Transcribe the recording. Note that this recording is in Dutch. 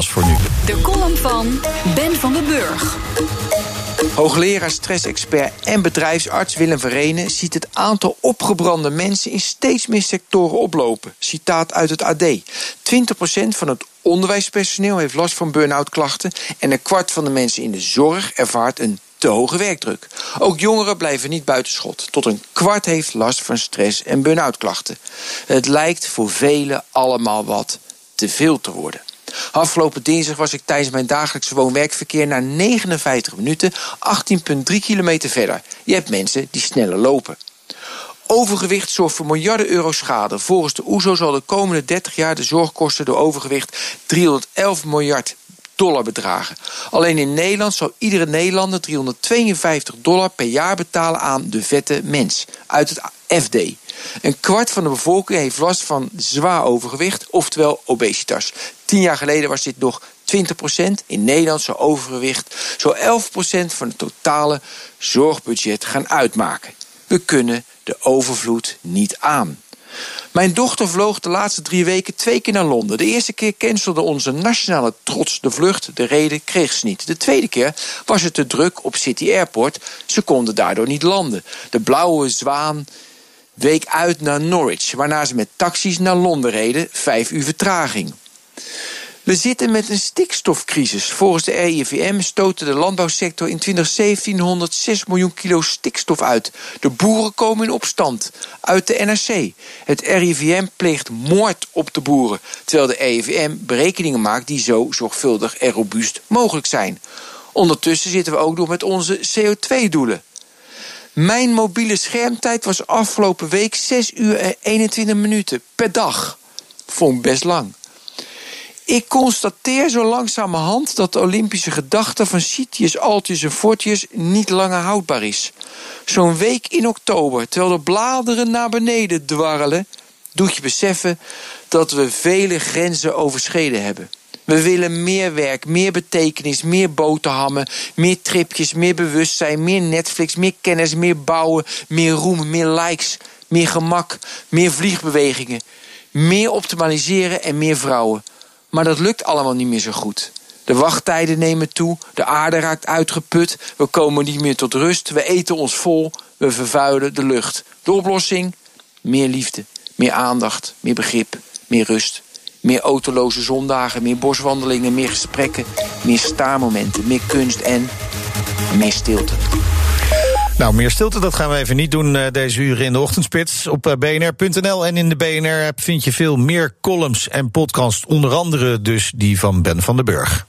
Als voor nu. De column van Ben van den Burg. Hoogleraar stressexpert en bedrijfsarts Willem Verenen ziet het aantal opgebrande mensen in steeds meer sectoren oplopen. Citaat uit het AD. 20% van het onderwijspersoneel heeft last van burn-out klachten en een kwart van de mensen in de zorg ervaart een te hoge werkdruk. Ook jongeren blijven niet buitenschot. Tot een kwart heeft last van stress en burn-out klachten. Het lijkt voor velen allemaal wat te veel te worden. Afgelopen dinsdag was ik tijdens mijn dagelijkse woon-werkverkeer na 59 minuten 18,3 kilometer verder. Je hebt mensen die sneller lopen. Overgewicht zorgt voor miljarden euro schade. Volgens de OESO e zal de komende 30 jaar de zorgkosten door overgewicht 311 miljard dollar bedragen. Alleen in Nederland zal iedere Nederlander 352 dollar per jaar betalen aan de vette mens. Uit het FD. Een kwart van de bevolking heeft last van zwaar overgewicht, oftewel obesitas. Tien jaar geleden was dit nog 20%. In Nederland overgewicht zo 11% van het totale zorgbudget gaan uitmaken. We kunnen de overvloed niet aan. Mijn dochter vloog de laatste drie weken twee keer naar Londen. De eerste keer cancelde onze nationale trots de vlucht. De reden kreeg ze niet. De tweede keer was het te druk op City Airport. Ze konden daardoor niet landen. De blauwe zwaan week uit naar Norwich, waarna ze met taxis naar Londen reden, vijf uur vertraging. We zitten met een stikstofcrisis. Volgens de RIVM stootte de landbouwsector in 2017 106 miljoen kilo stikstof uit. De boeren komen in opstand. Uit de NRC. Het RIVM pleegt moord op de boeren. Terwijl de RIVM berekeningen maakt die zo zorgvuldig en robuust mogelijk zijn. Ondertussen zitten we ook nog met onze CO2-doelen. Mijn mobiele schermtijd was afgelopen week 6 uur en 21 minuten per dag. Vond best lang. Ik constateer zo langzamerhand dat de Olympische gedachte van Sitius, Altius en Fortius niet langer houdbaar is. Zo'n week in oktober, terwijl de bladeren naar beneden dwarrelen, doet je beseffen dat we vele grenzen overschreden hebben. We willen meer werk, meer betekenis, meer boterhammen, meer tripjes, meer bewustzijn, meer Netflix, meer kennis, meer bouwen, meer roem, meer likes, meer gemak, meer vliegbewegingen, meer optimaliseren en meer vrouwen. Maar dat lukt allemaal niet meer zo goed. De wachttijden nemen toe, de aarde raakt uitgeput, we komen niet meer tot rust, we eten ons vol, we vervuilen de lucht. De oplossing? Meer liefde, meer aandacht, meer begrip, meer rust. Meer autoloze zondagen, meer boswandelingen, meer gesprekken, meer staarmomenten, meer kunst en meer stilte. Nou, meer stilte, dat gaan we even niet doen uh, deze uren in de ochtendspits. Op uh, bnr.nl en in de BNR-app vind je veel meer columns en podcasts. Onder andere dus die van Ben van den Burg.